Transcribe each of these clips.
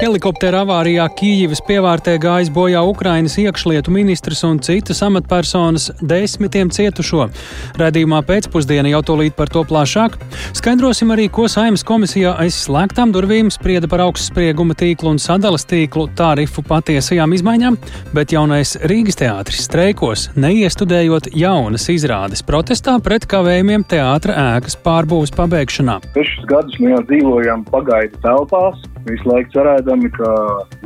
Helikoptera avārijā Kīivas pievārtē gājis bojā Ukrainas iekšlietu ministrs un citas amatpersonas desmitiem cietušo. Redījumā pēcpusdienā jau tūlīt par to plašāk. Skaidrosim arī, ko Saimas komisijā aiz slēgtām durvīm sprieda par augstsprieguma tīklu un sadalas tīklu tarifu patiesajām izmaiņām, bet jaunais Rīgas teātris streikos, neiestudējot jaunas izrādes protestā pret kavējumiem teātra ēkas pārbūves pabeigšanā. Sešus gadus mēs dzīvojam pagaidu telpās, visu laiku cerēdami, ka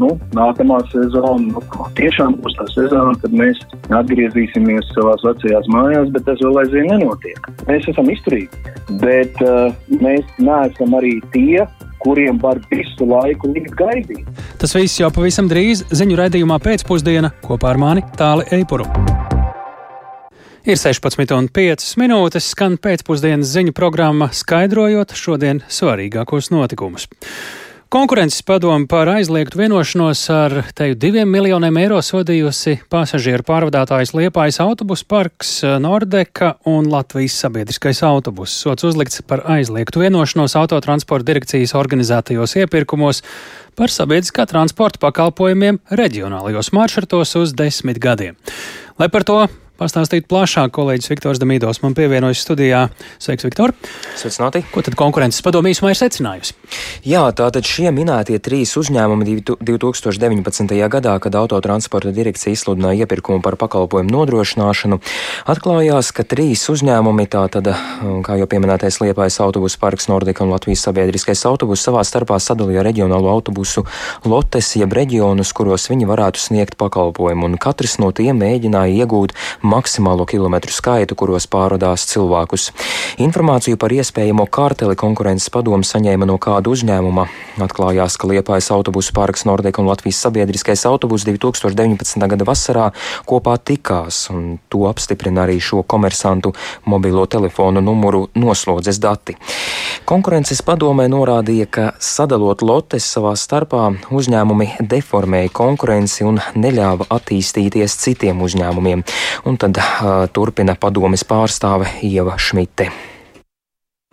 nu, nākamā sezona nu, tiešām būs tā sezona, kad mēs atgriezīsimies savā vecajās mājās, bet tas vēl aizvien nenotiek. Mēs esam izturīgi, bet uh, mēs neesam arī tie, kuriem var visu laiku likt gaidīt. Tas viss jau pavisam drīz ziņu raidījumā pēcpusdienā kopā ar mani Tāli Eipuru. Ir 16,5 minūtes, skan pēcpusdienas ziņu programma, skaidrojot šodien svarīgākos notikumus. Konkurences padome par aizliegtu vienošanos ar teju diviem miljoniem eiro sodījusi pasažieru pārvadātājs Liepājas autobusu parks Nordeka un Latvijas sabiedriskais autobus. Sots uzlikts par aizliegtu vienošanos autotransporta direkcijas organizētajos iepirkumos par sabiedriskā transporta pakalpojumiem reģionālajos maršrutos uz desmit gadiem. Lai par to pastāstīt plašāk. Kolēģis Viktors Damīdos man pievienojas studijā. Sveiks, Viktor! Sveicināti! Ko tad konkurences padomē īsumā ir secinājusi? Jā, tātad šie minētie trīs uzņēmumi 2019. gadā, kad autotransporta direkcija izsludināja iepirkumu par pakalpojumu nodrošināšanu, atklājās, ka trīs uzņēmumi, tātad, kā jau pieminētais Liepais autobusu parks Nordika un Latvijas sabiedriskais autobus, savā starpā sadalīja reģionālo autobusu lotes, jeb reģionus, kuros viņi varētu sniegt pakalpojumu, un katrs no tiem mēģināja iegūt maksimālo kilometru skaitu, kuros pārvadās cilvēkus. Informāciju par iespējamo kārteli konkurences padomu saņēma no kāda uzņēmuma. Atklājās, ka Liepājas autobusu parks Nordeka un Latvijas sabiedriskais autobus 2019. gada vasarā kopā tikās, un to apstiprina arī šo komersantu mobilo telefonu numuru noslodzes dati. Konkurences padomē norādīja, ka sadalot lotes savā starpā uzņēmumi deformēja konkurenci un neļāva attīstīties citiem uzņēmumiem. Un tad uh, turpina padomis pārstāve Ieva Šmite.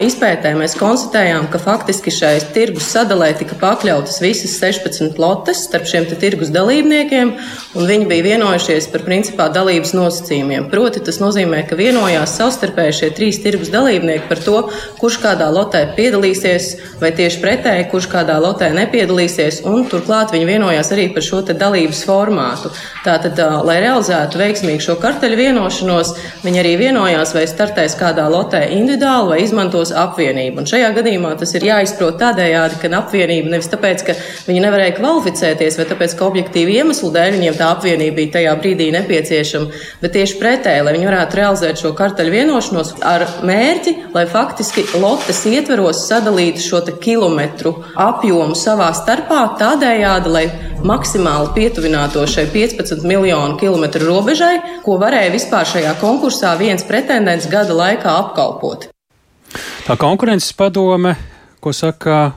Izpētē mēs konstatējām, ka faktiski šai tirgus sadalē tika pakļautas visas 16 lotes starp šiem tirgus dalībniekiem, un viņi bija vienojušies par principā dalības nosacījumiem. Proti, tas nozīmē, ka vienojās savstarpēji šie trīs tirgus dalībnieki par to, kurš kādā lotē piedalīsies, vai tieši pretēji, kurš kādā lotē nepiedalīsies, un turklāt viņi vienojās arī par šo dalības formātu. Tātad, lai realizētu veiksmīgi šo karteļu vienošanos, viņi arī vienojās, vai startēs kādā lotē individuāli vai izmantos uz apvienību. Un šajā gadījumā tas ir jāizprot tādējādi, ka apvienība nevis tāpēc, ka viņi nevarēja kvalificēties, vai tāpēc, ka objektīvi iemeslu dēļ viņiem tā apvienība bija tajā brīdī nepieciešama, bet tieši pretēji, lai viņi varētu realizēt šo karteļu vienošanos ar mērķi, lai faktiski lotes ietveros sadalītu šo kilometru apjomu savā starpā tādējādi, lai maksimāli pietuvinātos šai 15 miljonu kilometru robežai, ko varēja vispār šajā konkursā viens pretendents gada laikā apkalpot. Tā konkurences padome, ko saka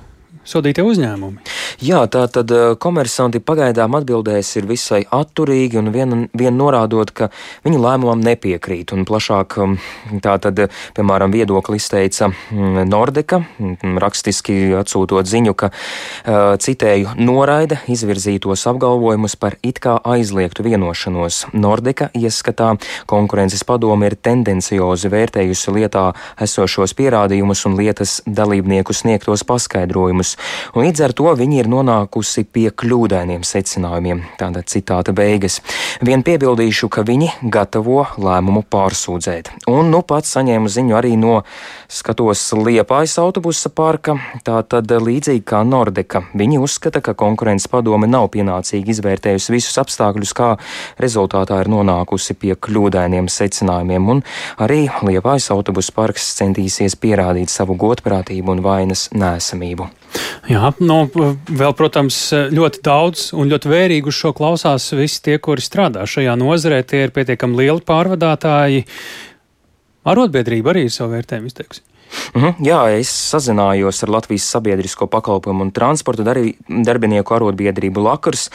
sodītie uzņēmumi? Jā, tā tad eh, komersanti pagaidām atbildēs ir visai atturīgi un vien, vien norādot, ka viņu lēmumam nepiekrīt. Un plašāk um, tā tad, piemēram, viedokli izteica mm, Nordeka, mm, rakstiski atsūtot ziņu, ka uh, citēju noraida izvirzītos apgalvojumus par it kā aizliegtu vienošanos. Nordeka ieskatā konkurences padome ir tendenciozi vērtējusi lietā esošos pierādījumus un lietas dalībnieku sniegtos paskaidrojumus. Un līdz ar to viņi ir nonākusi pie kļūdainiem secinājumiem. Tāda citāta beigas. Vien piebildīšu, ka viņi gatavo lēmumu pārsūdzēt. Un nu pats saņēmu ziņu arī no skatos Liepājas autobusa parka, tā tad līdzīgi kā Nordeka. Viņi uzskata, ka konkurences padome nav pienācīgi izvērtējusi visus apstākļus, kā rezultātā ir nonākusi pie kļūdainiem secinājumiem, un arī Liepājas autobusa parks centīsies pierādīt savu godprātību un vainas nēsamību. Jā, nu, vēl, protams, ļoti daudz un ļoti vērīgi uz šo klausās visi tie, kuri strādā šajā nozarē. Tie ir pietiekami lieli pārvadātāji. Arotbiedrība arī ir savu vērtējumu izteikusi. Mm -hmm, jā, es sazinājos ar Latvijas sabiedrisko pakalpojumu un transporta darbinieku arotbiedrību Lakars.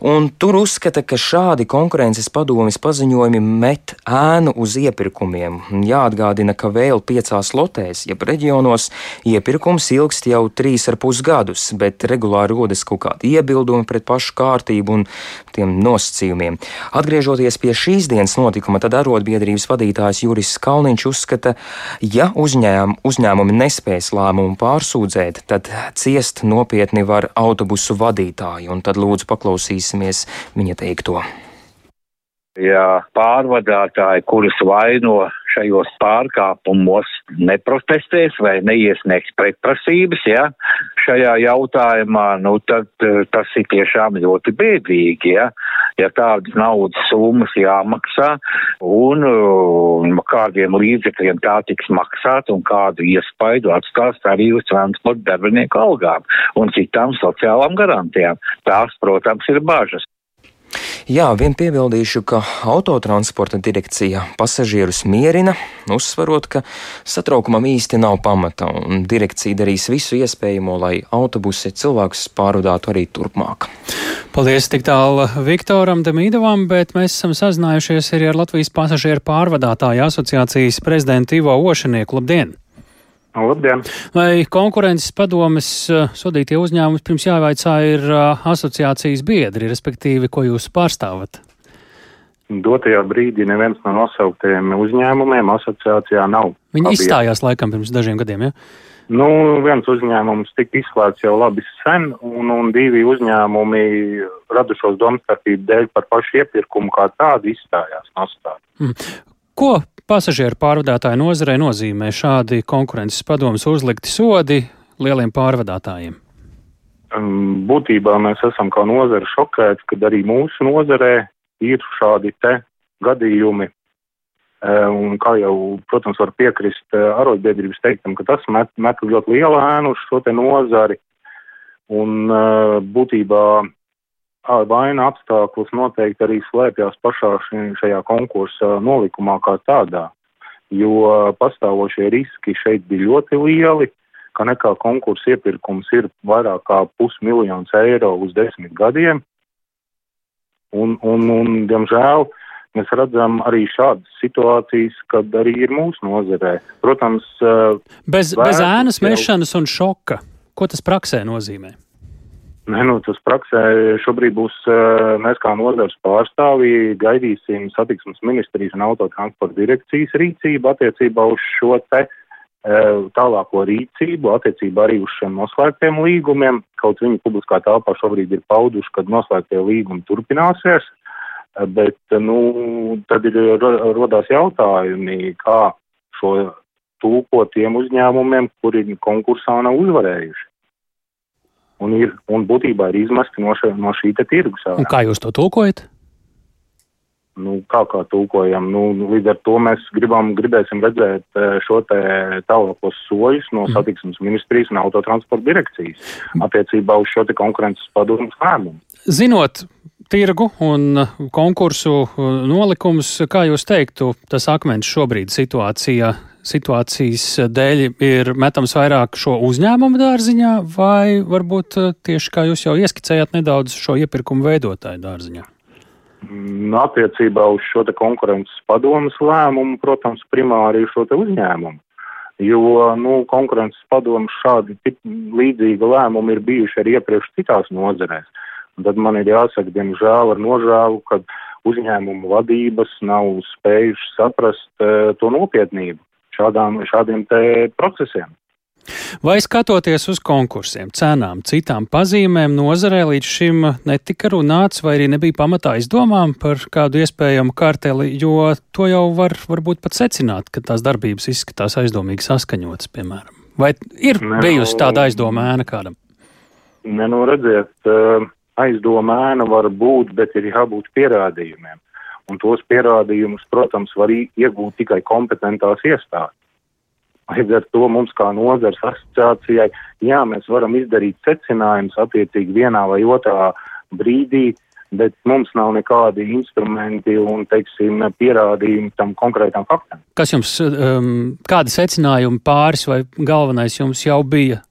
Un tur uzskata, ka šādi konkurences padomjas paziņojumi met ēnu uz iepirkumiem. Jāatgādina, ka vēl piecās lotēs, jeb reģionos, iepirkums ilgst jau trīs ar pus gadus, bet regulāri rodas kaut kādi iebildumi pret pašu kārtību un tiem nosacījumiem. Atgriežoties pie šīs dienas notikuma, tad arotbiedrības vadītājs Juris Kalniņš uzskata, ja uzņēm, uzņēmumi nespēs lēmumu pārsūdzēt, tad ciest nopietni var autobusu vadītāji, un tad lūdzu paklausīsim klausīsimies viņa teikto. Ja pārvadātāji, kurus vaino šajos pārkāpumos, neprotestēs vai neiesniegs pretprasības, ja, šajā jautājumā, nu tad eh, tas ir tiešām ļoti bēdīgi, ja, ja tādas naudas summas jāmaksā un, un um, kādiem līdzekļiem tā tiks maksāt un kādu iespaidu atstās arī uz transporta darbinieku algām un citām sociālām garantijām. Tās, protams, ir bažas. Jā, vien piebildīšu, ka autotransporta direkcija pasažierus mierina, uzsverot, ka satraukumam īsti nav pamata, un direkcija darīs visu iespējamo, lai autobusi cilvēkus pārvadātu arī turpmāk. Paldies tik tālu Viktoram Demīdovam, bet mēs esam sazinājušies arī ar Latvijas pasažieru pārvadātāju asociācijas prezidentu Ivo Ošanieku. Labdien! Labdien! Vai konkurences padomes eh, sodītie uzņēmumi pirms jāvaicā ir eh, asociācijas biedri, respektīvi, ko jūs pārstāvat? Dotajā brīdī neviens no nosauktajiem uzņēmumiem asociācijā nav. Viņi Abi izstājās laikam pirms dažiem gadiem, ja? Nu, viens uzņēmums tika izslēgts jau labi sen, un, un divi uzņēmumi radušos domstarpību dēļ par pašu iepirkumu kā tādu izstājās no stāsta. Mm. Ko Pasažieru pārvadātāju nozarei nozīmē šādi konkurences padomus uzlikti sodi lieliem pārvadātājiem? Būtībā mēs esam kā nozara šokēti, kad arī mūsu nozarē ir šādi te gadījumi. E, un kā jau, protams, var piekrist e, arotbiedrības teiktam, ka tas met, met ļoti lielu ēnu uz šo te nozari. Un e, būtībā vaina apstākļus noteikti arī slēpjas pašā šajā konkursa nolikumā kā tādā, jo pastāvošie riski šeit bija ļoti lieli, ka nekā konkursa iepirkums ir vairāk kā pusmiljons eiro uz desmit gadiem, un, un, un diemžēl, mēs redzam arī šādas situācijas, kad arī ir mūsu nozarē. Protams, bez, bez ēnas mešanas un šoka, ko tas praksē nozīmē? Nē, nu, tas praksē šobrīd būs mēs kā nodarbs pārstāvji gaidīsim satiksmes ministrijas un autotransporta direkcijas rīcību attiecībā uz šo te tālāko rīcību, attiecībā arī uz šiem noslēgtiem līgumiem. Kaut viņi publiskā telpā šobrīd ir pauduši, ka noslēgtie līgumi turpināsies, bet, nu, tad ir rodās jautājumi, kā šo tūkot tiem uzņēmumiem, kuri konkursā nav uzvarējuši un, ir, un būtībā ir izmesti no, še, no šī tirgus. Un kā jūs to tulkojat? Nu, kā kā tulkojam, nu, līdz ar to mēs gribam, gribēsim redzēt eh, šo te tālākos soļus no mm. satiksmes ministrijas un autotransporta direkcijas attiecībā uz šo te konkurences padomus lēmumu. Zinot tirgu un konkursu nolikumus, kā jūs teiktu, tas akmens šobrīd situācijā situācijas dēļ ir metams vairāk šo uzņēmumu dārziņā, vai varbūt eh, tieši kā jūs jau ieskicējāt nedaudz šo iepirkumu veidotāju dārziņā? Mm, attiecībā uz šo konkurences padomus lēmumu, protams, primāri ir šo uzņēmumu. Jo nu, konkurences padomus šādi līdzīgi lēmumi ir bijuši arī iepriekš citās nozarēs. Un tad man ir jāsaka, diemžēl, ar nožēlu, ka uzņēmumu vadības nav spējušas saprast uh, to nopietnību šādām, šādiem procesiem. Vai skatoties uz konkursiem, cenām, citām pazīmēm, nozarē līdz šim netika runāts, vai arī nebija pamatā izdomām par kādu iespējamu karteli, jo to jau var varbūt pat secināt, ka tās darbības izskatās aizdomīgi saskaņotas, piemēram. Vai ir ne, bijusi tāda aizdoma ēna kādam? Ne, nu redziet, eh, aizdoma ēna var būt, bet ir jābūt pierādījumiem un tos pierādījumus, protams, var iegūt tikai kompetentās iestādes. Līdz ar to mums kā nozars asociācijai, jā, mēs varam izdarīt secinājumus attiecīgi vienā vai otrā brīdī, bet mums nav nekādi instrumenti un, teiksim, pierādījumi tam konkrētam faktam. Kas jums, um, kādi secinājumi pāris vai galvenais jums jau bija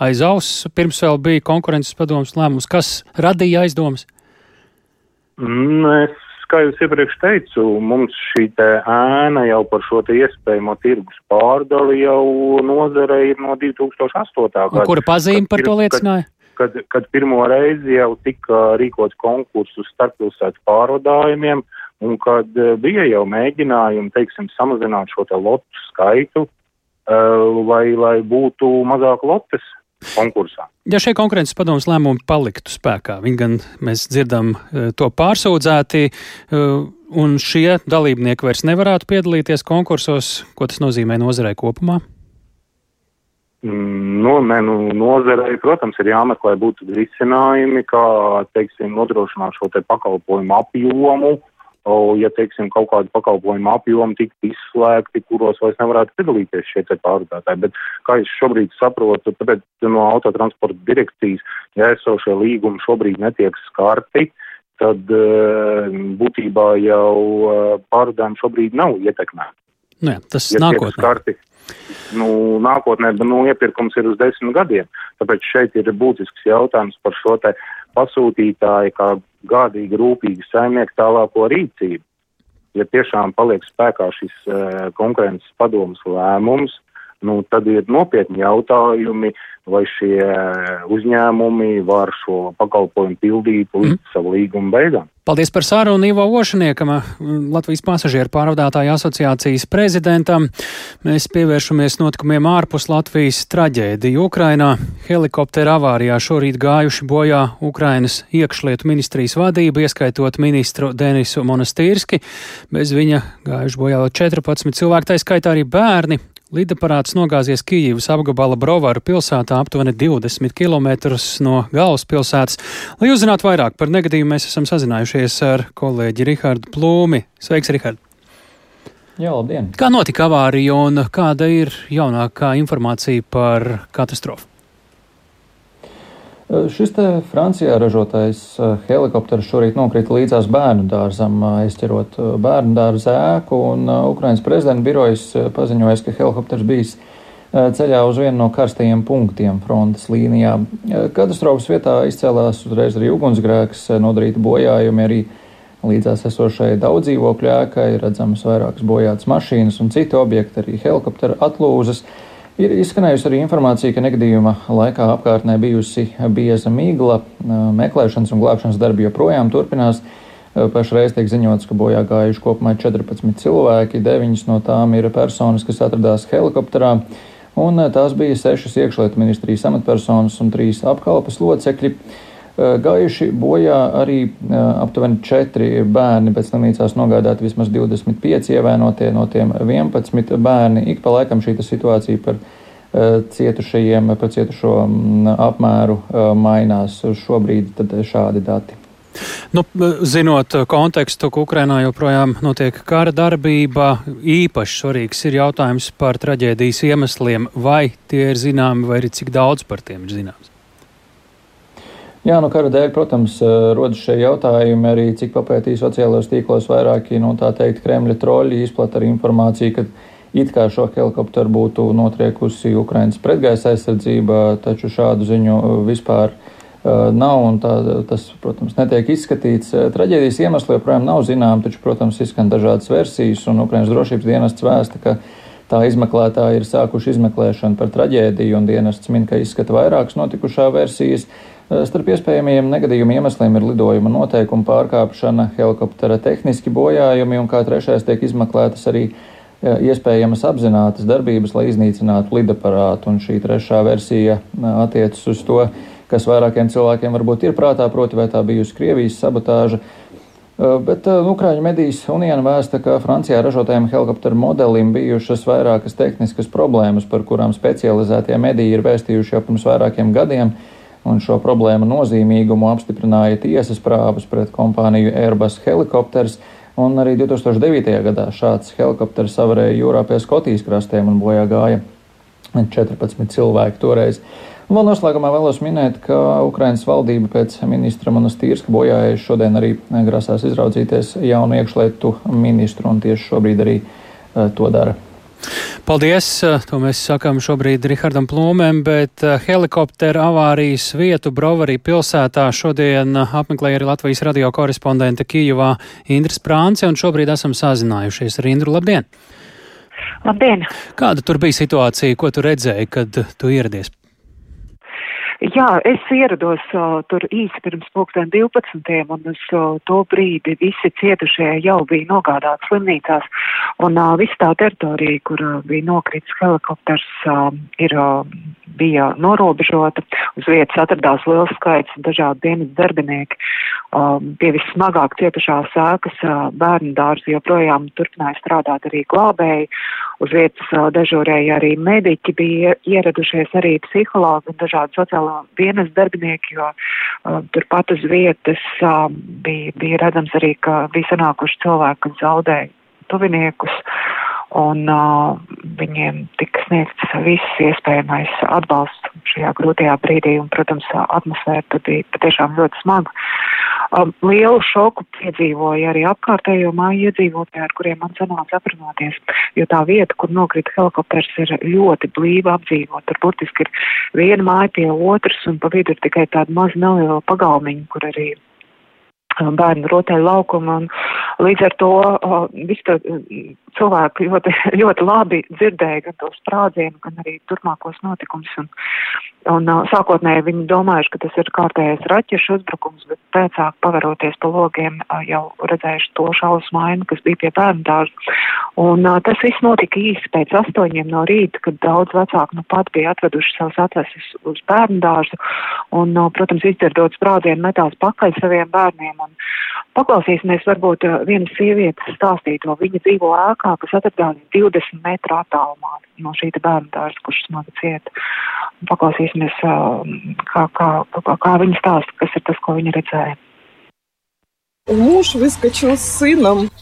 aiz auss, pirms vēl bija konkurences padomas lēmums, kas radīja aizdomas? Mm, es, kā jau iepriekš teicu, mums šī ēna jau par šo iespējamo tirgus pārdali jau nozare ir no 2008. gada. Kura pazīme par to liecināja? Kad, kad, kad pirmo reizi jau tika rīkots konkurss uz starppilsētu pārvadājumiem, un kad eh, bija jau mēģinājumi, teiksim, samazināt šo te lotu skaitu, uh, lai, lai būtu mazāk lotes konkursā. Ja šie konkurences padomus lēmumi paliktu spēkā, viņi gan mēs dzirdam eh, to pārsūdzēti, eh, un šie dalībnieki vairs nevarētu piedalīties konkursos, ko tas nozīmē nozarei kopumā? Mm, nu, ne, nu, nozarei, protams, ir jāmeklē būtu risinājumi, kā, teiksim, nodrošināt šo te pakalpojumu apjomu, O, ja, teiksim, kaut kādu pakalpojumu apjomu tiktu izslēgti, kuros vairs nevarētu piedalīties šie pārvadātāji. Bet, kā es šobrīd saprotu, tāpēc no autotransporta direkcijas, ja esošie līgumi šobrīd netiek skarti, tad uh, būtībā jau uh, pārvadājumi šobrīd nav ietekmēti. Nu jā, tas ja nākotnē. Skarti, nu, nākotnē, bet nu, iepirkums ir uz desmit gadiem. Tāpēc šeit ir būtisks jautājums par šo te pasūtītāju kā gādīgi, rūpīgi saimnieku tālāko rīcību. Ja tiešām paliek spēkā šis uh, konkurences padomas lēmums, nu, tad ir nopietni jautājumi, vai šie uzņēmumi var šo pakalpojumu pildīt līdz mm. savu līgumu beigām. Paldies par sarunu Ivo Ošaniekam, Latvijas pasažieru pārvadātāju asociācijas prezidentam. Mēs pievēršamies notikumiem ārpus Latvijas traģēdiju Ukrainā. Helikoptera avārijā šorīt gājuši bojā Ukrainas iekšlietu ministrijas vadība, ieskaitot ministru Denisu Monastīrski. Bez viņa gājuši bojā 14 cilvēki, tā skaitā arī bērni. Lidaparāts nogāzies Kijivas apgabala Brovaru pilsētā aptuveni 20 km no galvaspilsētas. Lai uzzinātu vairāk par negadījumu, mēs esam sazinājušies ar kolēģi Rihardu Plūmi. Sveiks, Rihard! Jā, labdien! Kā notika avārija un kāda ir jaunākā informācija par katastrofu? Eh, šis te Francijā ražotais eh, helikopters šorīt nokrita līdzās bērnu dārzam, eh, aizķerot bērnu dārza ēku, un Ukrainas prezidenta birojas paziņoja, ka helikopters bijis ceļā uz vienu no karstajiem punktiem frontes līnijā. Katastrofas vietā izcēlās uzreiz arī ugunsgrēks, nodarīti bojājumi arī līdzās esošai daudz dzīvokļu ēkai, redzamas vairākas bojātas mašīnas un citi objekti, arī helikoptera atlūzas. Ir izskanējusi arī informācija, ka negadījuma laikā apkārtnē bijusi bieza migla, meklēšanas un glābšanas darbi joprojām turpinās. Pašreiz tiek ziņots, ka bojā gājuši kopumā 14 cilvēki, 9 no tām ir personas, kas atradās helikopterā, un tās bija 6 iekšlietu ministrijas amatpersonas un 3 apkalpes locekļi. Eh, gājuši bojā arī eh, aptuveni 4 bērni, pēc slimnīcās nogādāti vismaz 25 ievainotie, no tiem 11 bērni. Ik pa laikam šī situācija par eh, cietušajiem, par cietušo mm, apmēru mainās. Šobrīd šādi dati. Nu, zinot kontekstu, ka Ukrainā joprojām notiek kara darbība, īpaši svarīgs ir jautājums par traģēdijas iemesliem. Vai tie ir zināmi, vai arī cik daudz par tiem ir zināms? Jā, nu kara dēļ, protams, eh, rodas šie jautājumi arī, cik papētīja sociālajos tīklos vairāki, nu tā teikt, Kremļa troļi izplat arī informāciju, ka it kā šo helikopteru būtu notriekusi Ukrainas pretgaisa aizsardzība, taču šādu ziņu eh, vispār uh, nav, un tā, tas, protams, netiek izskatīts. Traģēdijas iemesli joprojām nav zinām, taču, protams, izskan dažādas versijas, un Ukrainas drošības dienests vēsta, ka tā izmeklētāji ir sākuši izmeklēšanu par traģēdiju, un dienests min, ka izskata vairākas notikušā versijas. Eh, starp iespējamajiem negadījuma iemesliem ir lidojuma noteikuma pārkāpšana, helikoptera tehniski bojājumi un kā trešais tiek izmeklētas arī eh, iespējamas apzinātas darbības, lai iznīcinātu lidaparātu. Un šī trešā versija eh, attiecas uz to, kas vairākiem cilvēkiem varbūt ir prātā, proti, vai tā bijusi Krievijas sabotāža. Bet Ukrāņu medijas Uniona vēsta, ka Francijā ražotajam helikopteru modelim bijušas vairākas tehniskas problēmas, par kurām specializētie mediji ir vēstījuši jau pirms vairākiem gadiem un šo problēmu nozīmīgumu apstiprināja tiesas prāvas pret kompāniju Airbus Helikopters, un arī 2009. gadā šāds helikopters savarēja jūrā pie Skotijas krastiem un bojā gāja 14 cilvēki toreiz. Un vēl noslēgumā vēlos minēt, ka Ukrainas valdība pēc ministra Monastīrska bojājas šodien arī grasās izraudzīties jaunu iekšlietu ministru, un tieši šobrīd arī uh, to dara. Paldies! To mēs sakām šobrīd Rihardam Plūmēm, bet helikoptera avārijas vietu Brovarī pilsētā šodien apmeklēja arī Latvijas radio korespondente Kijuvā Indras Prānce, un šobrīd esam sazinājušies ar Indru. Labdien! Labdien! Kāda tur bija situācija, ko tu redzēji, kad tu ieradies? Jā, es ierados uh, tur īsi pirms pulksten 12. un uz uh, to brīdi visi cietušie jau bija nogādāti slimnīcās. Un uh, visa tā teritorija, kur uh, bija nokritis helikopters, uh, ir, uh, bija norobežota. Uz vietas atradās liels skaits dažādu dienas darbinieki. Um, pie vissmagāk cietušās sēkas uh, bērnu dārzi joprojām turpināja strādāt arī glābēji. Uz vietas dežūrēja arī mediķi, bija ieradušies arī psihologi un dažādi sociāli dienas darbinieki, jo uh, turpat uz vietas uh, bija, bija redzams arī, ka bija sanākuši cilvēki, kas zaudēja tuviniekus. Un uh, viņiem tika sniegts viss iespējamais atbalsts šajā grūtajā brīdī, un, protams, atmosfēra bija patiešām ļoti smaga. Um, lielu šoku piedzīvoja arī apkārtējo māju iedzīvotāji, ar kuriem man sanāca aprunāties, jo tā vieta, kur nokrita helikopters, ir ļoti blīva apdzīvot. Tur burtiski ir viena māja pie otras, un pa vidu ir tikai tāda maza neliela pagalmiņa, kur arī bērnu rotaļu laukuma, un līdz ar to uh, visu to cilvēki ļoti, ļoti labi dzirdēja gan tos sprādzienu, gan arī turpmākos notikumus. Un, un uh, sākotnēji viņi domājuši, ka tas ir kārtējais raķešu uzbrukums, bet pēcāk pavaroties pa logiem uh, jau redzējuši to šausmu ainu, kas bija pie bērnu dārza. Un uh, tas viss notika īsti pēc astoņiem no rīta, kad daudz vecāku nu pat bija atveduši savus atveses uz bērnu dārzu un, uh, protams, izdzirdot sprādzienu metās pakaļ saviem bērniem. Un paklausīsimies varbūt uh, vienas sievietes stāstīto. Viņa dzīvo ēkā kas atradās 20 metru attālumā no šī bērnu dārza, kurš smagi cieta. Paklausīsimies, kā, kā, kā, kā viņa stāsta, kas ir tas, ko viņa redzēja.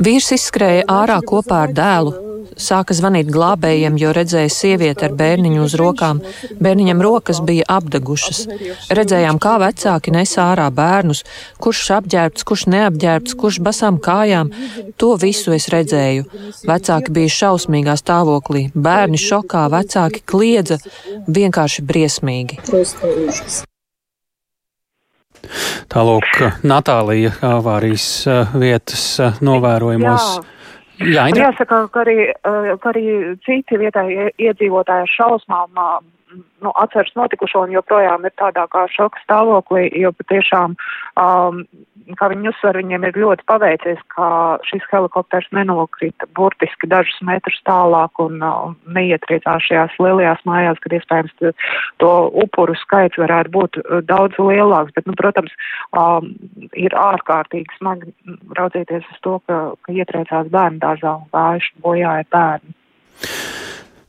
Vīrs izskrēja ārā kopā ar dēlu, sāka zvanīt glābējiem, jo redzēja sievieti ar bērniņu uz rokām. Bērniņam rokas bija apdegušas. Redzējām, kā vecāki nes ārā bērnus, kurš apģērbts, kurš neapģērbts, kurš basām kājām. To visu es redzēju. Vecāki bija šausmīgā stāvoklī, bērni šokā, vecāki kliedza, vienkārši briesmīgi. Tālūk, Natālija avārijas eh, vietas eh, novērojumos. Jā. Jā, Un jāsaka, ka arī, eh, ka arī citi vietēji iedzīvotāji ar šausmām nu, atceras notikušo un joprojām ir tādā kā šoka stāvoklī, jo patiešām, um, kā viņi uzsver, viņiem ir ļoti paveicies, ka šis helikopters nenokrita burtiski dažus metrus tālāk un uh, neietriecās šajās lielajās mājās, kad iespējams to upuru skaits varētu būt uh, daudz lielāks, bet, nu, protams, um, ir ārkārtīgi smagi raudzīties uz to, ka, ka ietriecās bērnu dārzā un gājuši bojāja bērni.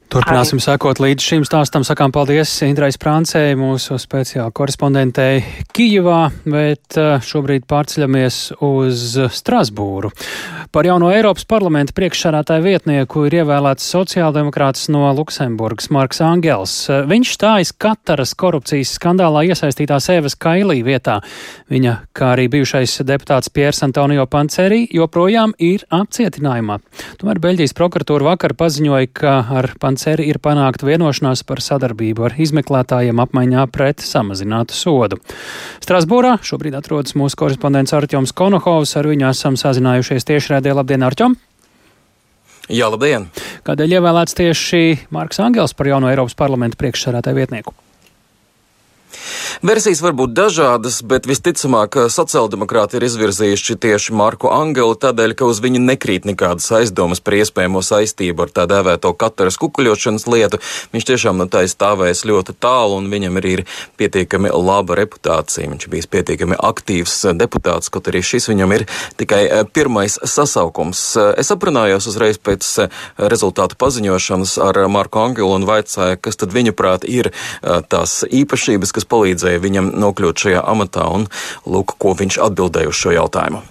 Turpināsim sekot līdz šim stāstam. Sakām paldies Indrai Sprāncei, mūsu speciāla korespondentei Kijivā, bet eh, šobrīd pārceļamies uz Strasbūru. Par jauno Eiropas parlamenta priekšsādātāju vietnieku ir ievēlēts sociāldemokrāts no Luksemburgas Marks Angels. Viņš stājas Kataras korupcijas skandālā iesaistītās Evas Kailī vietā. Viņa, kā arī bijušais deputāts Piers Antonio Panceri, joprojām ir apcietinājumā. Tomēr Beļģijas prokuratūra vakar paziņoja, ka ar Panceri Panceri ir panākta vienošanās par sadarbību ar izmeklētājiem apmaiņā pret samazinātu sodu. Strasbūrā šobrīd atrodas mūsu korespondents Arķoms Konohovs, ar viņu esam sazinājušies tiešraidē. Labdien, Arķom! Jā, labdien! Kādēļ ievēlēts tieši Marks Angels par jauno Eiropas parlamenta priekšsarētāju vietnieku? Versijas var būt dažādas, bet visticamāk sociāldemokrāti ir izvirzījuši tieši Marku Angelu tādēļ, ka uz viņu nekrīt nekādas aizdomas par iespējamo saistību ar tā dēvēto Kataras kukuļošanas lietu. Viņš tiešām no tā ir stāvējis ļoti tālu un viņam arī ir pietiekami laba reputācija. Viņš bijis pietiekami aktīvs deputāts, kaut arī šis viņam ir tikai eh, pirmais sasaukums. Es aprunājos uzreiz pēc eh, rezultātu paziņošanas ar Marku Angelu un vaicāju, kas tad viņuprāt ir eh, tās īpašības, kas palīdzēja viņam nokļūt šajā amatā, un lūk, ko viņš atbildēja uz šo jautājumu.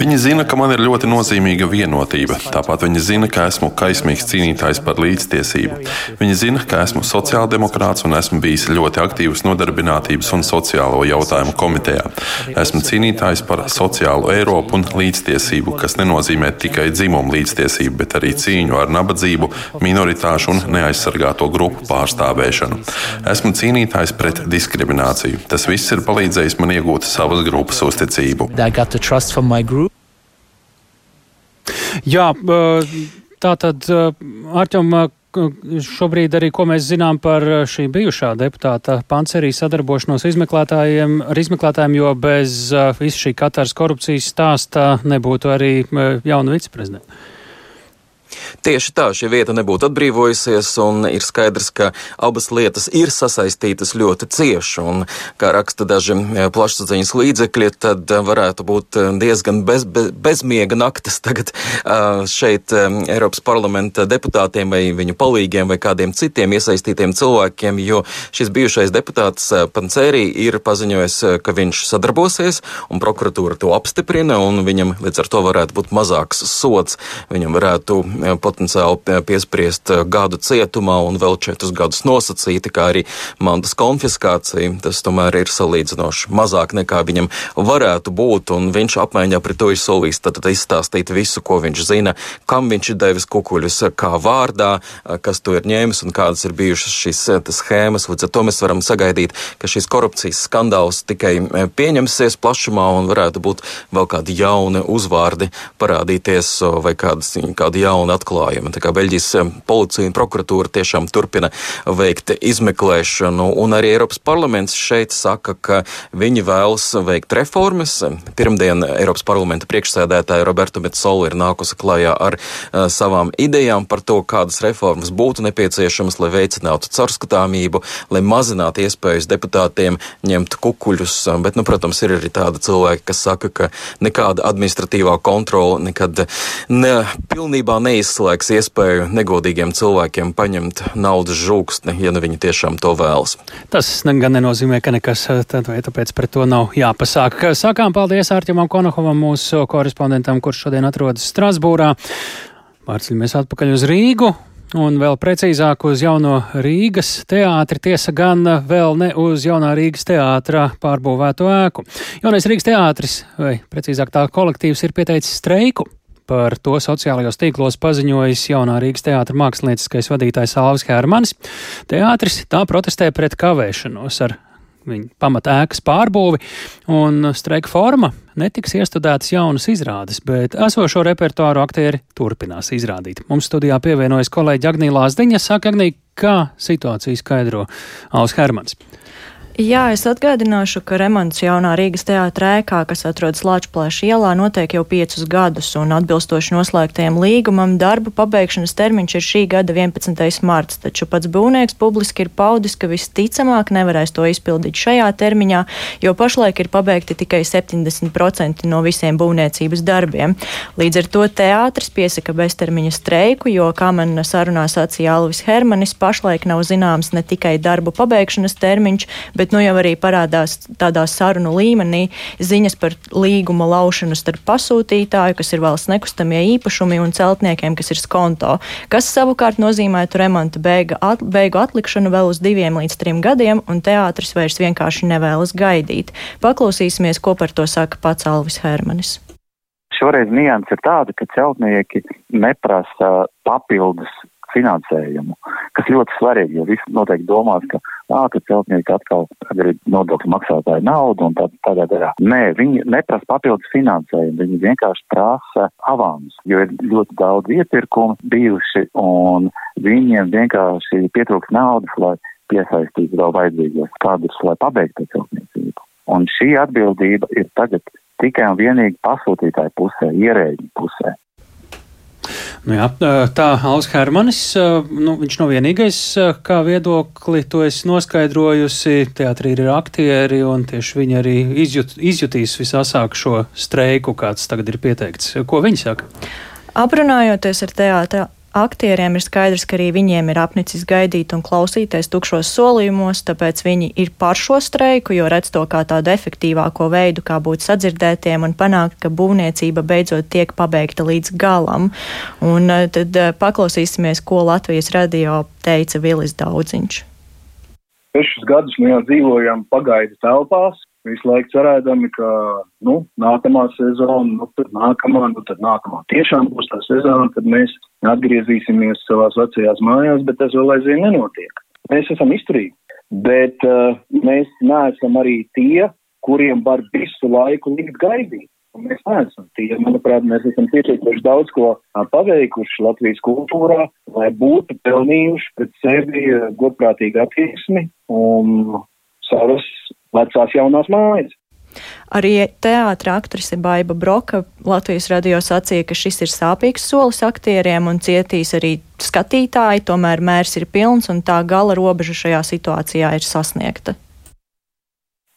Viņi zina, ka man ir ļoti nozīmīga vienotība. Tāpat viņi zina, ka esmu kaismīgs cīnītājs par līdztiesību. Viņi zina, ka esmu sociāldemokrāts un esmu bijis ļoti aktīvs nodarbinātības un sociālo jautājumu komitejā. Esmu cīnītājs par sociālu Eiropu un līdztiesību, kas nenozīmē tikai dzimumu līdztiesību, bet arī cīņu ar nabadzību, minoritāšu un neaizsargāto grupu pārstāvēšanu. Esmu cīnītājs pret diskrimināciju. Tas viss ir palīdzējis man iegūt savas grupas uzticību. Jā, tā tad Arķom. Šobrīd arī, ko mēs zinām par šī bijušā deputāta Pancerī sadarbošanos izmeklētājiem, ar izmeklētājiem, jo bez visu šī Katāras korupcijas stāsta nebūtu arī jauna viceprezidenta. Tieši tā, šī vieta nebūtu atbrīvojusies, un ir skaidrs, ka abas lietas ir sasaistītas ļoti cieši. Un, kā raksta daži e, plašsaziņas līdzekļi, tad e, varētu būt e, diezgan bez, bez, bezmiega naktis tagad šeit Eiropas parlamenta deputātiem vai viņu palīgiem vai kādiem citiem iesaistītiem cilvēkiem, jo šis bijušais deputāts Pancērī ir paziņojis, ka viņš sadarbosies, un prokuratūra to apstiprina, un viņam līdz ar to varētu būt mazāks sots. Viņam varētu potenciāli piespriest eh, gadu cietumā un vēl četrus gadus nosacīti, kā arī mantas konfiskācija. Tas tomēr ir salīdzinoši mazāk nekā viņam varētu būt, un viņš apmaiņā pret to ir solījis tad, izstāstīt visu, ko viņš zina, kam viņš ir devis kukuļus, kā vārdā, eh, kas to ir ņēmis un kādas ir bijušas šīs eh, schēmas. Līdz ar to mēs varam sagaidīt, ka šīs korupcijas skandāls tikai pieņemsies plašumā un varētu būt vēl kādi jauni uzvārdi parādīties vai kādas, kādi jauni atklājumi. Tā kā Beļģijas eh, policija un prokuratūra tiešām turpina veikt izmeklēšanu, un arī Eiropas parlaments šeit saka, ka viņi vēlas veikt reformas. Pirmdien Eiropas parlamenta priekšsēdētāja Roberta Metsola ir nākusi klajā ar uh, savām idejām par to, kādas reformas būtu nepieciešamas, lai veicinātu caurskatāmību, lai mazinātu iespējas deputātiem ņemt kukuļus. Bet, nu, protams, ir arī tādi cilvēki, kas saka, ka nekāda administratīvā kontrola nekad ne, pilnībā neiz izslēgs iespēju negodīgiem cilvēkiem paņemt naudas žūkstni, ja ne viņi tiešām to vēlas. Tas gan nenozīmē, ka nekas eh, tad tāpēc pret to nav jāpasāk. Sākām paldies Ārķimam Konohovam, mūsu korespondentam, kurš šodien atrodas Strasbūrā. Pārceļamies atpakaļ uz Rīgu. Un vēl precīzāk uz jauno Rīgas teātri, tiesa gan vēl ne uz jaunā Rīgas teātra pārbūvēto ēku. Jaunais Rīgas teātris, vai precīzāk tā kolektīvs, ir pieteicis streiku Par to sociālajos tīklos paziņojis jaunā Rīgas teātra mākslinieckais vadītājs Alvis Hermanis. Teātris tā protestē pret kavēšanos ar viņa pamata ēkas pārbūvi, un streika forma netiks iestudētas jaunas izrādes, bet esošo repertuāru aktieri turpinās izrādīt. Mums studijā pievienojas kolēģi Agnija Lāsdiņa. Saka, Agnija, kā situāciju skaidro Alvis Hermans? Jā, es atgādināšu, ka remonts jaunā Rīgas teātrē, kas atrodas Lāčplēša ielā, notiek jau piecus gadus, un atbilstoši noslēgtajam līgumam darbu pabeigšanas termiņš ir šī gada 11. marts, taču pats būvnieks publiski ir paudis, ka visticamāk nevarēs to izpildīt šajā termiņā, jo pašlaik ir pabeigti tikai 70% no visiem būvniecības darbiem. Līdz ar to teātris piesaka beztermiņa streiku, jo, kā man sarunā sacīja Alvis Hermanis, pašlaik nav zināms ne tikai darbu pabeigšanas termiņš, bet bet nu jau arī parādās tādā sarunu līmenī ziņas par līguma laušanu starp pasūtītāju, kas ir valsts nekustamie īpašumi, un celtniekiem, kas ir skonto, kas savukārt nozīmētu remonta beiga, at, beigu atlikšanu vēl uz diviem līdz trim gadiem, un teātris vairs vienkārši nevēlas gaidīt. Paklausīsimies, ko par to saka pats Alvis Hermanis. Šoreiz nianses ir tāda, ka celtnieki neprasa papildus finansējumu, kas ļoti svarīgi, jo visi noteikti domās, ka, ā, ka celtnieki atkal grib nodokļu maksātāju naudu un tā, tādā veidā. Nē, viņi neprasa papildus finansējumu, viņi vienkārši prasa avans, jo ir ļoti daudz iepirkumu bijuši un viņiem vienkārši pietrūks naudas, lai piesaistītu vēl vajadzīgos kadrus, lai pabeigtu celtniecību. Un šī atbildība ir tagad tikai un vienīgi pasūtītāju pusē, ierēģi pusē. Nu jā, tā Alus Hermanis, nu, viņš nav vienīgais, kā viedokli to es noskaidrojusi. Teātrī ir aktieri, un tieši viņi arī izjut, izjutīs visasāk šo streiku, kāds tagad ir pieteikts. Ko viņi saka? Aprunājoties ar teātra aktieriem ir skaidrs, ka arī viņiem ir apnicis gaidīt un klausīties tukšos solījumos, tāpēc viņi ir par šo streiku, jo redz to kā tādu efektīvāko veidu, kā būt sadzirdētiem un panākt, ka būvniecība beidzot tiek pabeigta līdz galam. Un eh, tad eh, paklausīsimies, ko Latvijas radio teica Vilis Daudziņš. Sešus gadus mēs dzīvojam pagaidu telpās, visu laiku cerēdami, ka, nu, nākamā sezona, nu, tad nākamā, nu, tad nākamā tiešām būs tā sezona, kad mēs atgriezīsimies savās vecajās mājās, bet tas vēl aizvien nenotiek. Mēs esam izturīgi, bet uh, mēs neesam arī tie, kuriem var visu laiku likt gaidīt. Un mēs neesam tie, manuprāt, mēs esam pietiekuši daudz ko paveikuši Latvijas kultūrā, lai būtu pelnījuši pret sevi godprātīgu attieksmi un savas vecās jaunās mājas. Arī teātra aktrise Baiva Broka Latvijas radio sacīja, ka šis ir sāpīgs solis aktieriem un cietīs arī skatītāji, tomēr mērs ir pilns un tā gala robeža šajā situācijā ir sasniegta.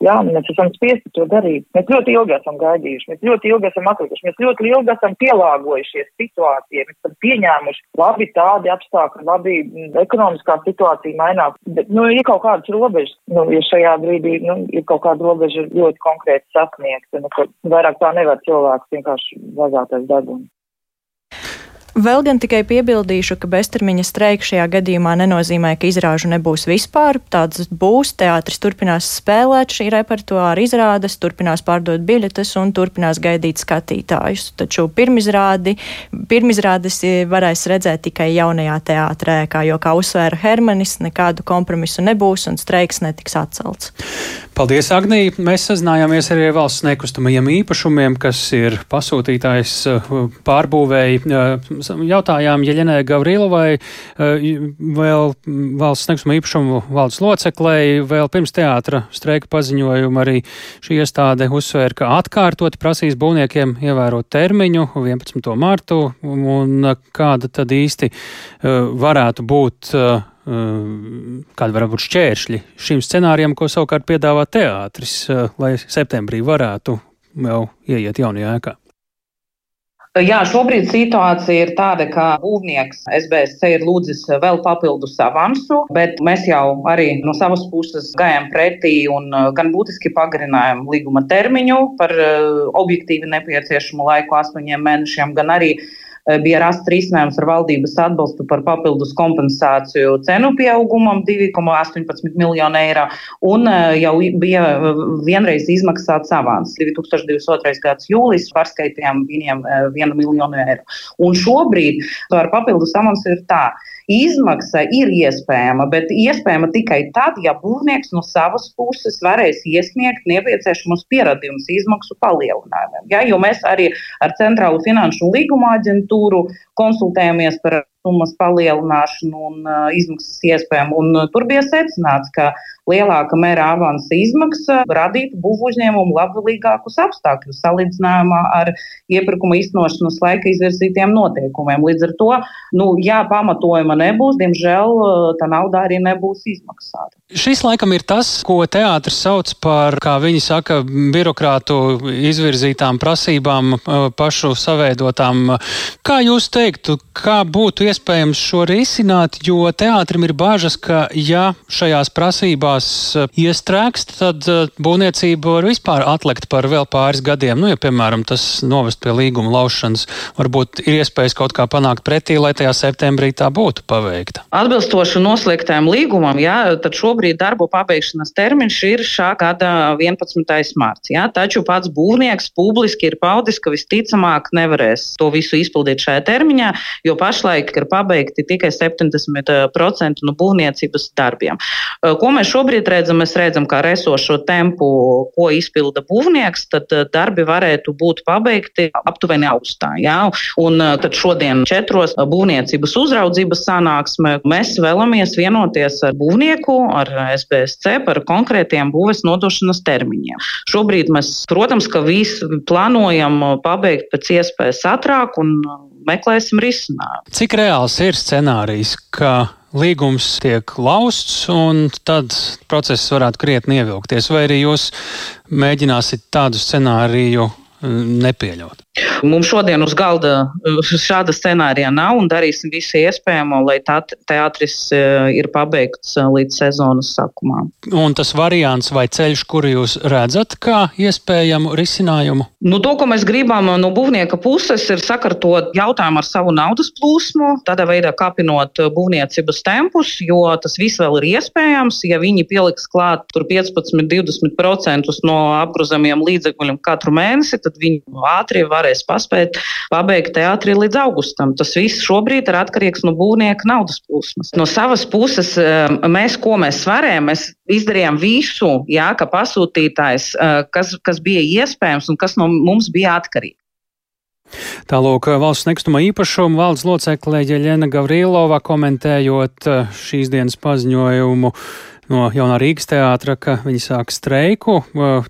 Jā, mēs esam spiesti to darīt. Mēs ļoti ilgi esam gaidījuši, mēs ļoti ilgi esam atlikuši, mēs ļoti ilgi esam pielāgojušies situācijai, mēs esam pieņēmuši labi tādi apstākļi, labi mm, ekonomiskā situācija mainās. Bet, nu, ir kaut kādas robežas, nu, ja šajā brīdī, nu, ir kaut kāda robeža ļoti konkrēti sasniegta, nu, ka vairāk tā nevar cilvēks vienkārši vazātais degums. Vēl gan tikai piebildīšu, ka beztermiņa streika šajā gadījumā nenozīmē, ka izrāžu nebūs vispār. Tādas būs, teātris turpinās spēlēt šī repertuāra izrādes, turpinās pārdot biļetes un turpinās gaidīt skatītājus. Taču pirmizrādi, pirmizrādes varēs redzēt tikai jaunajā teātrē, kā jo, kā uzsvēra Hermanis, nekādu kompromisu nebūs un streiks netiks atcelts. Paldies, Agnija! Mēs sazinājāmies arī ar valsts nekustamajiem īpašumiem, kas ir pasūtītājs pārbūvēji jautājām Jeļenai Gavrilovai, eh, vēl valsts nekustamā īpašumu valdes loceklei, vēl pirms teātra streika paziņojuma arī šī iestāde uzsvēra, ka atkārtot prasīs būvniekiem ievērot termiņu 11. martu, un kāda tad īsti eh, varētu būt kādi var būt šķēršļi šim scenārijam, ko savukārt piedāvā teātris, lai septembrī varētu jau ieiet jaunajā ēkā. Jā, šobrīd situācija ir tāda, ka būvnieks SBSC ir lūdzis vēl papildus avansu, bet mēs jau arī no savas puses gājām pretī un gan būtiski pagarinājām līguma termiņu par objektīvi nepieciešamu laiku astoņiem mēnešiem, gan arī bija rasts risinājums ar valdības atbalstu par papildus kompensāciju cenu pieaugumam 2,18 miljonu eiro, un eh, jau bija eh, vienreiz izmaksāts avans 2022. gads jūlijas pārskaitījām viņiem 1 miljonu eiro. Un šobrīd ar papildus avansu ir tā. Izmaksa ir iespējama, bet iespējama tikai tad, ja būvnieks no savas puses varēs iesniegt nepieciešamos pierādījumus izmaksu palielinājumiem. Ja, jo mēs arī ar Centrālu finanšu un līguma aģentūru konsultējamies par summas palielināšanu un uh, izmaksas iespējām. Un, uh, tur bija secināts, ka lielāka mērā avansa izmaksa radītu būvu uzņēmumu labvēlīgākus apstākļus salīdzinājumā ar iepirkuma iznošanas laika izvirzītiem noteikumiem. Līdz ar to, nu, ja pamatojuma nebūs, diemžēl tā nauda arī nebūs izmaksāta. Šis laikam ir tas, ko teātris sauc par, kā viņi saka, birokrātu izvirzītām prasībām, pašu saveidotām. Kā jūs teiktu, kā būtu iespējams šo risināt, jo teātrim ir bažas, ka ja šajās prasībās tās eh, iestrēgst, tad eh, būvniecība var vispār atlikt par vēl pāris gadiem. Nu, ja, piemēram, tas novest pie līguma laušanas, varbūt ir iespējas kaut kā panākt pretī, lai tajā septembrī tā būtu paveikta. Atbilstoši noslēgtajam līgumam, jā, tad šobrīd darbu pabeigšanas termiņš ir šā gada 11. mārts. Jā, taču pats būvnieks publiski ir paudis, ka visticamāk nevarēs to visu izpildīt šajā termiņā, jo pašlaik ir pabeigti tikai 70% no būvniecības darbiem. Ko mēs šobrīd šobrīd redzam, mēs redzam, kā resošo tempu, ko izpilda būvnieks, tad eh, darbi varētu būt pabeigti aptuveni augustā. Jā? Un eh, tad šodien četros būvniecības uzraudzības sanāksmē mēs vēlamies vienoties ar būvnieku, ar SBSC par konkrētiem būves nodošanas termiņiem. Šobrīd mēs, protams, ka visu plānojam pabeigt pēc iespējas ātrāk un meklēsim risinājumu. Cik reāls ir scenārijs, ka līgums tiek lausts, un tad process varētu krietni ievilkties. Vai arī jūs mēģināsiet tādu scenāriju nepieļaut? Mums šodien uz galda šāda scenārija nav un darīsim visu iespējamo, lai tā teātris ir pabeigts līdz sezonas sākumā. Un tas variants vai ceļš, kuru jūs redzat kā iespējamu risinājumu? Nu, to, ko mēs gribam no būvnieka puses, ir sakartot jautājumu ar savu naudas plūsmu, tādā veidā kāpinot būvniecības tempus, jo tas viss vēl ir iespējams. Ja viņi pieliks klāt 15-20% no apgrozamiem līdzekļiem katru mēnesi, tad viņi ātri varēs paspēt pabeigt teātri līdz augustam. Tas viss šobrīd ir atkarīgs no būvnieka naudas plūsmas. No savas puses, eh, mēs, ko mēs varējām, mēs izdarījām visu, jā, ka pasūtītājs, eh, kas, kas bija iespējams un kas no mums bija atkarīgs. Tālūk, valsts nekustamo īpašumu valdes locekle Jeļena Gavrilova komentējot eh, šīs dienas paziņojumu no jaunā Rīgas teātra, ka viņi sāk streiku,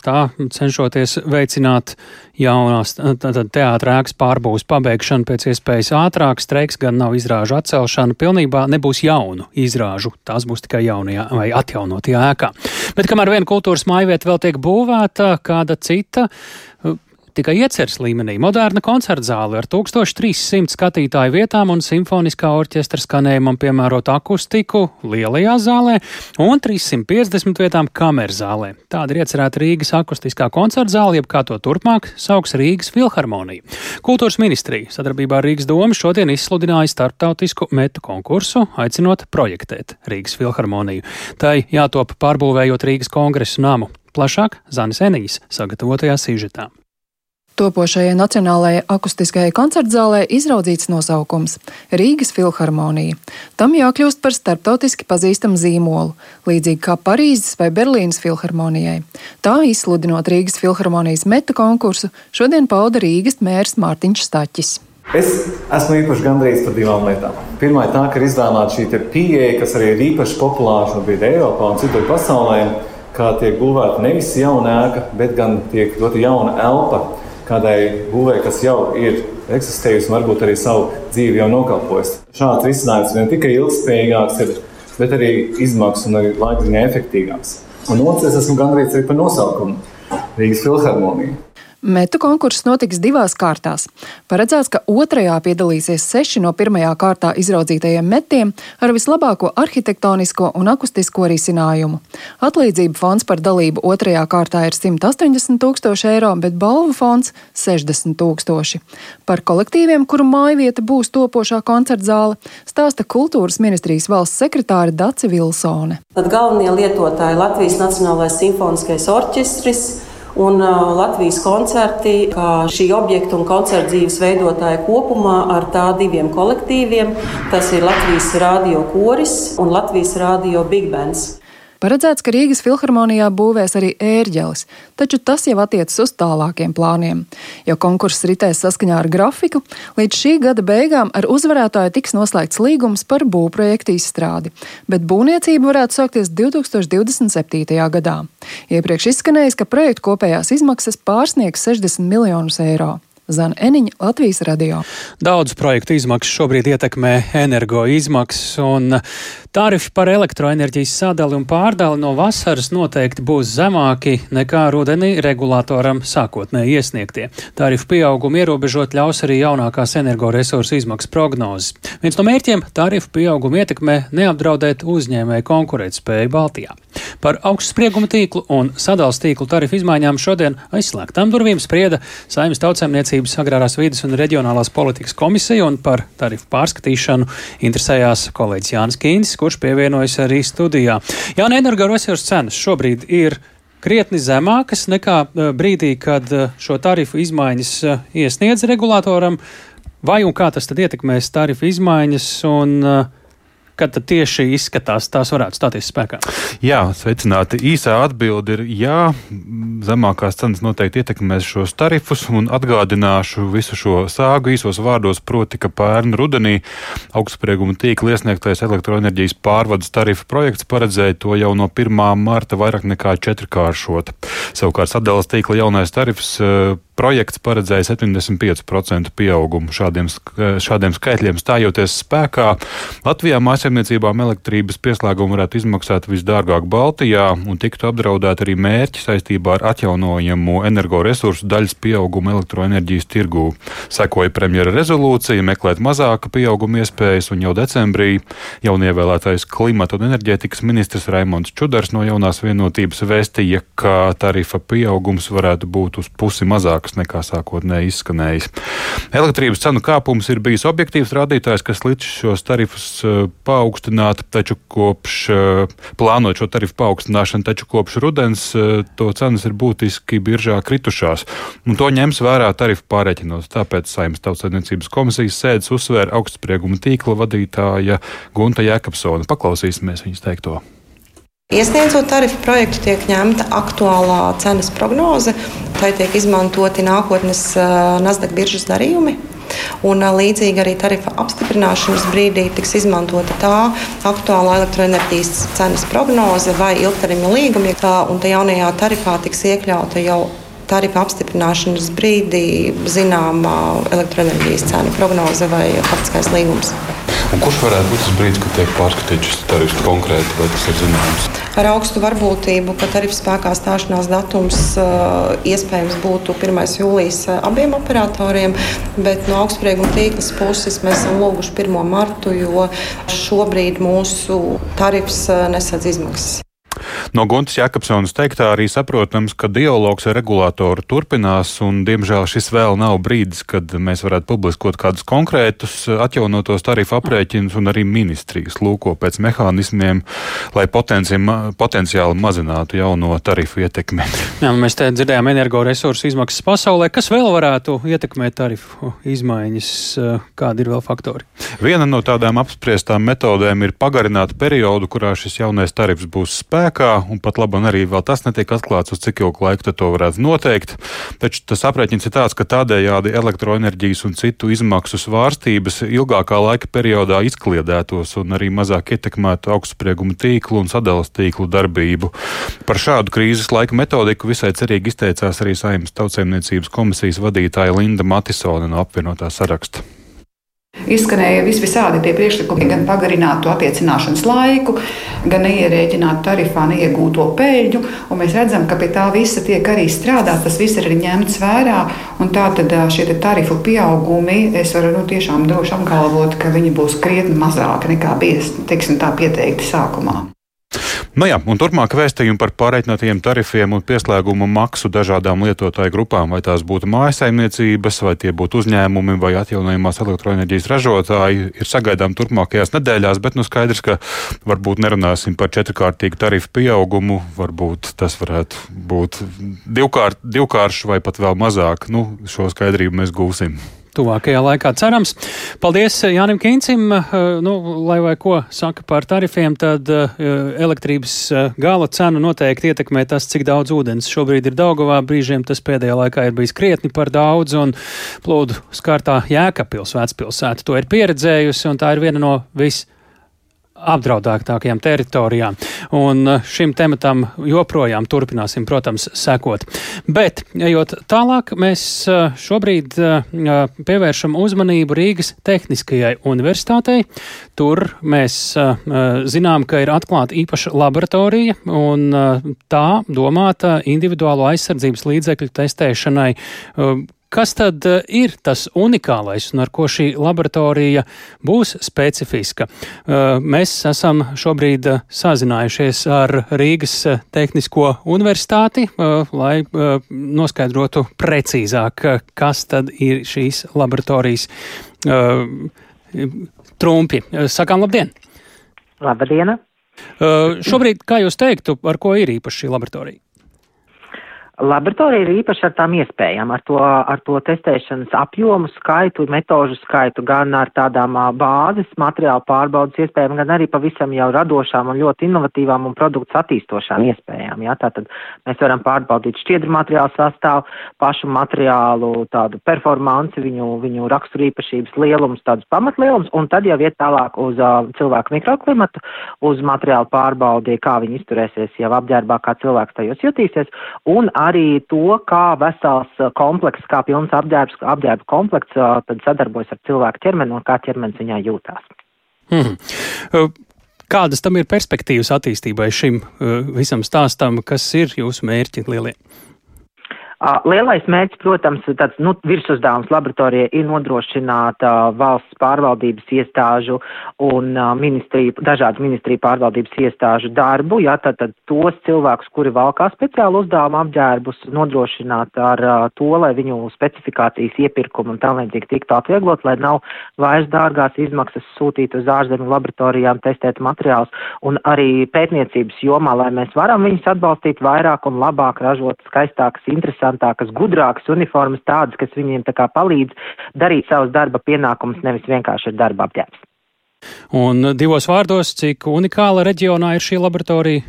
tā cenšoties veicināt jaunās teātra ēkas pārbūves pabeigšanu pēc iespējas ātrāk. Streiks gan nav izrāžu atcelšana, pilnībā nebūs jaunu izrāžu, tās būs tikai jaunajā vai atjaunotajā ēkā. Bet kamēr viena kultūras mājvieta vēl tiek būvēta, kāda cita tikai ieceres līmenī. Moderna koncerta zāle ar 1300 skatītāju vietām un simfoniskā orķestra skanējumam piemērot akustiku lielajā zālē un 350 vietām kameras zālē. Tāda ir iecerēta Rīgas akustiskā koncerta zāle, jeb kā to turpmāk sauks Rīgas filharmonija. Kultūras ministrija sadarbībā ar Rīgas domu šodien izsludināja starptautisku metu konkursu, aicinot projektēt Rīgas filharmoniju. Tai jātop pārbūvējot Rīgas kongresu namu. Plašāk Zanis Enīs sagatavotajā sižetā. Topošajai Nacionālajai akustiskajai koncertzālē izraudzīts nosaukums - Rīgas filharmonija. Tam jākļūst par starptautiski pazīstamu zīmolu, līdzīgi kā Parīzes vai Berlīnas filharmonijai. Tā izsludinot Rīgas filharmonijas metu konkursu, šodien pauda Rīgas mērs Mārtiņš Staķis. Es esmu īpaši gandrīz par divām lietām. Pirmā ir tā, ka ir izvēlēta šī pieeja, kas arī ir īpaši populāra šobrīd Eiropā un citur pasaulē, kā tiek būvēta nevis jauna ēka, bet gan tiek dota jauna elpa kādai būvē, kas jau ir eksistējusi un varbūt arī savu dzīvi jau nokalpojusi. Šāds risinājums ne tikai ilgspējīgāks, ir, bet arī izmaksu un arī laikziņā efektīvāks. Un otrs, es esmu gandrīz arī par nosaukumu Rīgas filharmonija. Metu konkurss notiks divās kārtās. Paredzēts, ka otrajā piedalīsies seši no pirmajā kārtā izraudzītajiem metiem ar vislabāko arhitektonisko un akustisko risinājumu. Atlīdzība fonds par dalību otrajā kārtā ir 180 tūkstoši eiro, bet balvu fonds - 60 tūkstoši. Par kolektīviem, kuru mājvieta būs topošā koncerta zāle, stāsta kultūras ministrijas valsts sekretāre Dace Vilsone. Tad galvenie lietotāji Latvijas Nacionālais simfoniskais orķestris un uh, Latvijas koncerti, kā šī objekta un koncerta dzīves veidotāja kopumā ar tā diviem kolektīviem. Tas ir Latvijas radio koris un Latvijas radio big bands. Paredzēts, ka Rīgas filharmonijā būvēs arī ērģelis, taču tas jau attiecas uz tālākiem plāniem. Jo konkurss ritēs saskaņā ar grafiku, līdz šī gada beigām ar uzvarētāju tiks noslēgts līgums par būvprojektu izstrādi, bet būvniecība varētu sākties 2027. gadā. Iepriekš izskanējis, ka projektu kopējās izmaksas pārsniegs 60 miljonus eiro. Zana Eniņa, Latvijas radio. Daudz projektu izmaksas šobrīd ietekmē energo izmaksas, un tarifi par elektroenerģijas sadali un pārdali no vasaras noteikti būs zemāki nekā rudenī regulātoram sākotnēji iesniegtie. Tarifu pieaugumu ierobežot ļaus arī jaunākās energoresursu izmaksas prognozes. Viens no mērķiem - tarifu pieaugumu ietekmē neapdraudēt uzņēmēju konkurētspēju Baltijā. Par augstsprieguma tīklu un sadals tīklu tarifu izmaiņām šodien aizslēgtām durvīm sprieda Saimnes tautsēmniecības agrārās vidas un reģionālās politikas komisija un par tarifu pārskatīšanu interesējās kolēģis Jānis Kīns, kurš pievienojas arī studijā. Jāna energoresursu cenas šobrīd ir krietni zemākas nekā eh, brīdī, kad eh, šo tarifu izmaiņas eh, iesniedz regulātoram. Vai un kā tas tad ietekmēs tarifu izmaiņas un uh, kad tieši izskatās, tās varētu stāties spēkā? Jā, sveicināti. Īsā atbilde ir jā. Zemākās cenas noteikti ietekmēs šos tarifus, un atgādināšu visu šo sāgu īsos vārdos, proti, ka pērn rudenī augstsprieguma tīkla iesniegtais elektroenerģijas pārvades tarifu projekts paredzēja to jau no 1. marta vairāk nekā četrkāršot. Savukārt sadalas tīkla jaunais tarifs eh, projekts paredzēja 75% pieaugumu šādiem, šādiem skaitļiem stājoties spēkā. Latvijā mājsaimniecībām elektrības pieslēgumu varētu izmaksāt visdārgāk Baltijā un tiktu apdraudēt arī mērķi saistībā ar atjaunojamo energoresursu daļas pieaugumu elektroenerģijas tirgū. Sekoja premjera rezolūcija meklēt mazāka pieauguma iespējas un jau decembrī jaunievēlētais klimata un enerģētikas ministrs Raimons Čudars no jaunās vienotības vēstīja, ka tarifa pieaugums varētu būt uz pusi mazāk augstākas nekā sākotnēji izskanējis. Elektrības cenu kāpums ir bijis objektīvs rādītājs, kas līdz šos tarifus eh, paaugstināt, taču kopš eh, plānot šo tarifu paaugstināšanu, taču kopš rudens eh, to cenas ir būtiski biržā kritušās. Un to ņems vērā tarifu pārreķinos. Tāpēc Saimnes tautsēdniecības komisijas sēdes uzsvēra augstsprieguma tīkla vadītāja Gunta Jēkabsona. Paklausīsimies viņas teikto. Iesniedzot tarifu projektu, tiek ņemta aktuālā cenas prognoze, tai tiek izmantoti nākotnes Nasdaq biržas darījumi. Un, līdzīgi arī tarifa apstiprināšanas brīdī tiks izmantota tā aktuālā elektroenerģijas cenas prognoze vai ilgtermiņa līgumi. Un tā jaunajā tarifā tiks iekļauta jau tarifa apstiprināšanas brīdī zināma elektroenerģijas cenu prognoze vai faktiskais līgums. Un kurš varētu būt tas brīdis, kad tiek pārskatīts šis tarifs konkrēti, vai tas ir zināms? Ar augstu varbūtību, ka tarifu spēkā stāšanās datums iespējams būtu 1. jūlijas abiem operatoriem, bet no augstsprieguma tīklas puses mēs esam lūguši 1. martu, jo šobrīd mūsu tarifs nesadz izmaksas. No Guntas Jakobsonas teiktā arī saprotams, ka dialogs ar regulātoru turpinās, un diemžēl šis vēl nav brīdis, kad mēs varētu publiskot kādus konkrētus atjaunotos tarifu aprēķinus, un arī ministrijas lūko pēc mehānismiem, lai potenciāli mazinātu jauno tarifu ietekmi. Jā, mēs te dzirdējām energoresursu izmaksas pasaulē. Kas vēl varētu ietekmēt tarifu izmaiņas? Kādi ir vēl faktori? Viena no tādām apspriestām metodēm ir pagarināt periodu, kurā šis jaunais tarifs būs spēkā un pat labi arī vēl tas netiek atklāts, uz cik ilgu laiku to varētu noteikt. Taču tas aprēķins ir tāds, ka tādējādi elektroenerģijas un citu izmaksu svārstības ilgākā laika periodā izkliedētos un arī mazāk ietekmētu augstsprieguma tīklu un sadalas tīklu darbību. Par šādu krīzes laika metodiku visai cerīgi izteicās arī Saimnes tautsēmniecības komisijas vadītāja Linda Matisone no apvienotā saraksta. Izskanēja visvisādi tie priekšlikumi, gan pagarināt to attiecināšanas laiku, gan neierēķināt tarifā neiegūto peļņu. Mēs redzam, ka pie tā visa tiek arī strādāts, tas viss ir arī ņemts vērā. Tātad šie tarifu pieaugumi, es varu nu, tiešām droši apgalvot, ka viņi būs krietni mazāki nekā bija teiksim, pieteikti sākumā. Nu jā, un turpmāk vēstījumi par pārreikinātajiem tarifiem un pieslēgumu maksu dažādām lietotāju grupām, vai tās būtu mājasaimniecības, vai tie būtu uzņēmumi vai atjaunojamās elektroenerģijas ražotāji, ir sagaidām turpmākajās nedēļās, bet nu skaidrs, ka varbūt nerunāsim par četrkārtīgu tarifu pieaugumu, varbūt tas varētu būt divkārt, divkāršs vai pat vēl mazāk. Nu, šo skaidrību mēs gūsim tuvākajā laikā cerams. Paldies Jānim Kīncim. Eh, nu, lai vai ko saka par tarifiem, tad eh, elektrības eh, gala cenu noteikti ietekmē tas, cik daudz ūdens šobrīd ir Daugavā. Brīžiem tas pēdējā laikā ir bijis krietni par daudz, un plūdu skārtā Jēkabpils vecpilsēta to ir pieredzējusi, un tā ir viena no vis apdraudētākajām teritorijām. Un uh, šim tematam joprojām turpināsim, protams, sekot. Bet, ejot tālāk, mēs uh, šobrīd uh, pievēršam uzmanību Rīgas Tehniskajai universitātei. Tur mēs zinām, ka ir atklāta īpaša laboratorija, un tā domāta individuālo aizsardzības līdzekļu testēšanai Kas tad eh, ir tas unikālais un ar ko šī laboratorija būs specifiska? Eh, mēs esam šobrīd eh, sazinājušies ar Rīgas Tehnisko universitāti, lai noskaidrotu precīzāk, kas tad ir šīs laboratorijas trumpi. Sakām labdien! Labdien! Šobrīd, kā jūs teiktu, ar ko ir īpaši šī laboratorija? Laboratorija ir īpaši ar tām iespējām, ar to, ar to testēšanas apjomu, skaitu, metožu skaitu, gan ar tādām bāzes materiālu pārbaudas iespējām, gan arī pavisam jau radošām un ļoti inovatīvām un produktu attīstošām iespējām. Ja? Tātad mēs varam pārbaudīt šķiedru materiālu sastāvu, pašu materiālu tādu performanci, viņu, viņu raksturīpašības lielums, tādus pamatlielumus, un tad jau iet tālāk uz uh, cilvēku mikroklimatu, uz materiālu pārbaudi, kā viņi izturēsies jau apģērbā, kā cilvēks tajos jutīsies, un arī arī to, kā vesels komplekss, kā pilns apģērbs, apģērba komplekts tad sadarbojas ar cilvēku ķermeni un kā ķermenis viņā jūtās. Hmm. Kādas tam ir perspektīvas attīstībai šim visam stāstam, kas ir jūsu mērķi lielie? Lielais mērķis, protams, tāds nu, virsuzdevums laboratorijai ir nodrošināt uh, valsts pārvaldības iestāžu un uh, ministriju, dažādu ministriju pārvaldības iestāžu darbu, jā, tad, tad tos cilvēkus, kuri valkā speciālu uzdevumu apģērbus, nodrošināt ar uh, to, lai viņu specifikācijas iepirkumu un tam līdzīgi tiktu atvieglot, lai nav vairs dārgās izmaksas sūtīt uz ārzemju laboratorijām, testēt materiālus un arī pētniecības jomā, lai mēs varam viņus atbalstīt vairāk un labāk ražot skaistākas, interesantas interesantākas, gudrākas uniformas, tādas, kas viņiem tā kā palīdz darīt savus darba pienākumus, nevis vienkārši ir darba apģērbs. Un divos vārdos, cik unikāla reģionā ir šī laboratorija?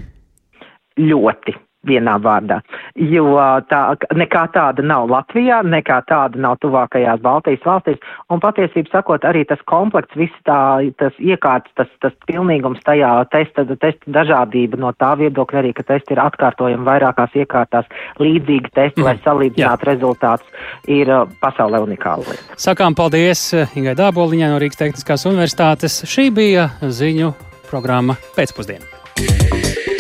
Ļoti vienā vārdā, jo tā nekā tāda nav Latvijā, nekā tāda nav tuvākajās Baltijas valstīs, un patiesībā sakot, arī tas komplekts, viss tā, tas iekārts, tas, tas pilnīgums tajā testa, testa dažādība no tā viedokļa arī, ka testi ir atkārtojami vairākās iekārtās, līdzīgi testi, mm. lai salīdzinātu rezultātus, ir pasaulē unikāla lieta. Sakām paldies Ingai Dāboliņai no Rīgas Tehniskās universitātes. Šī bija ziņu programma pēcpusdiena.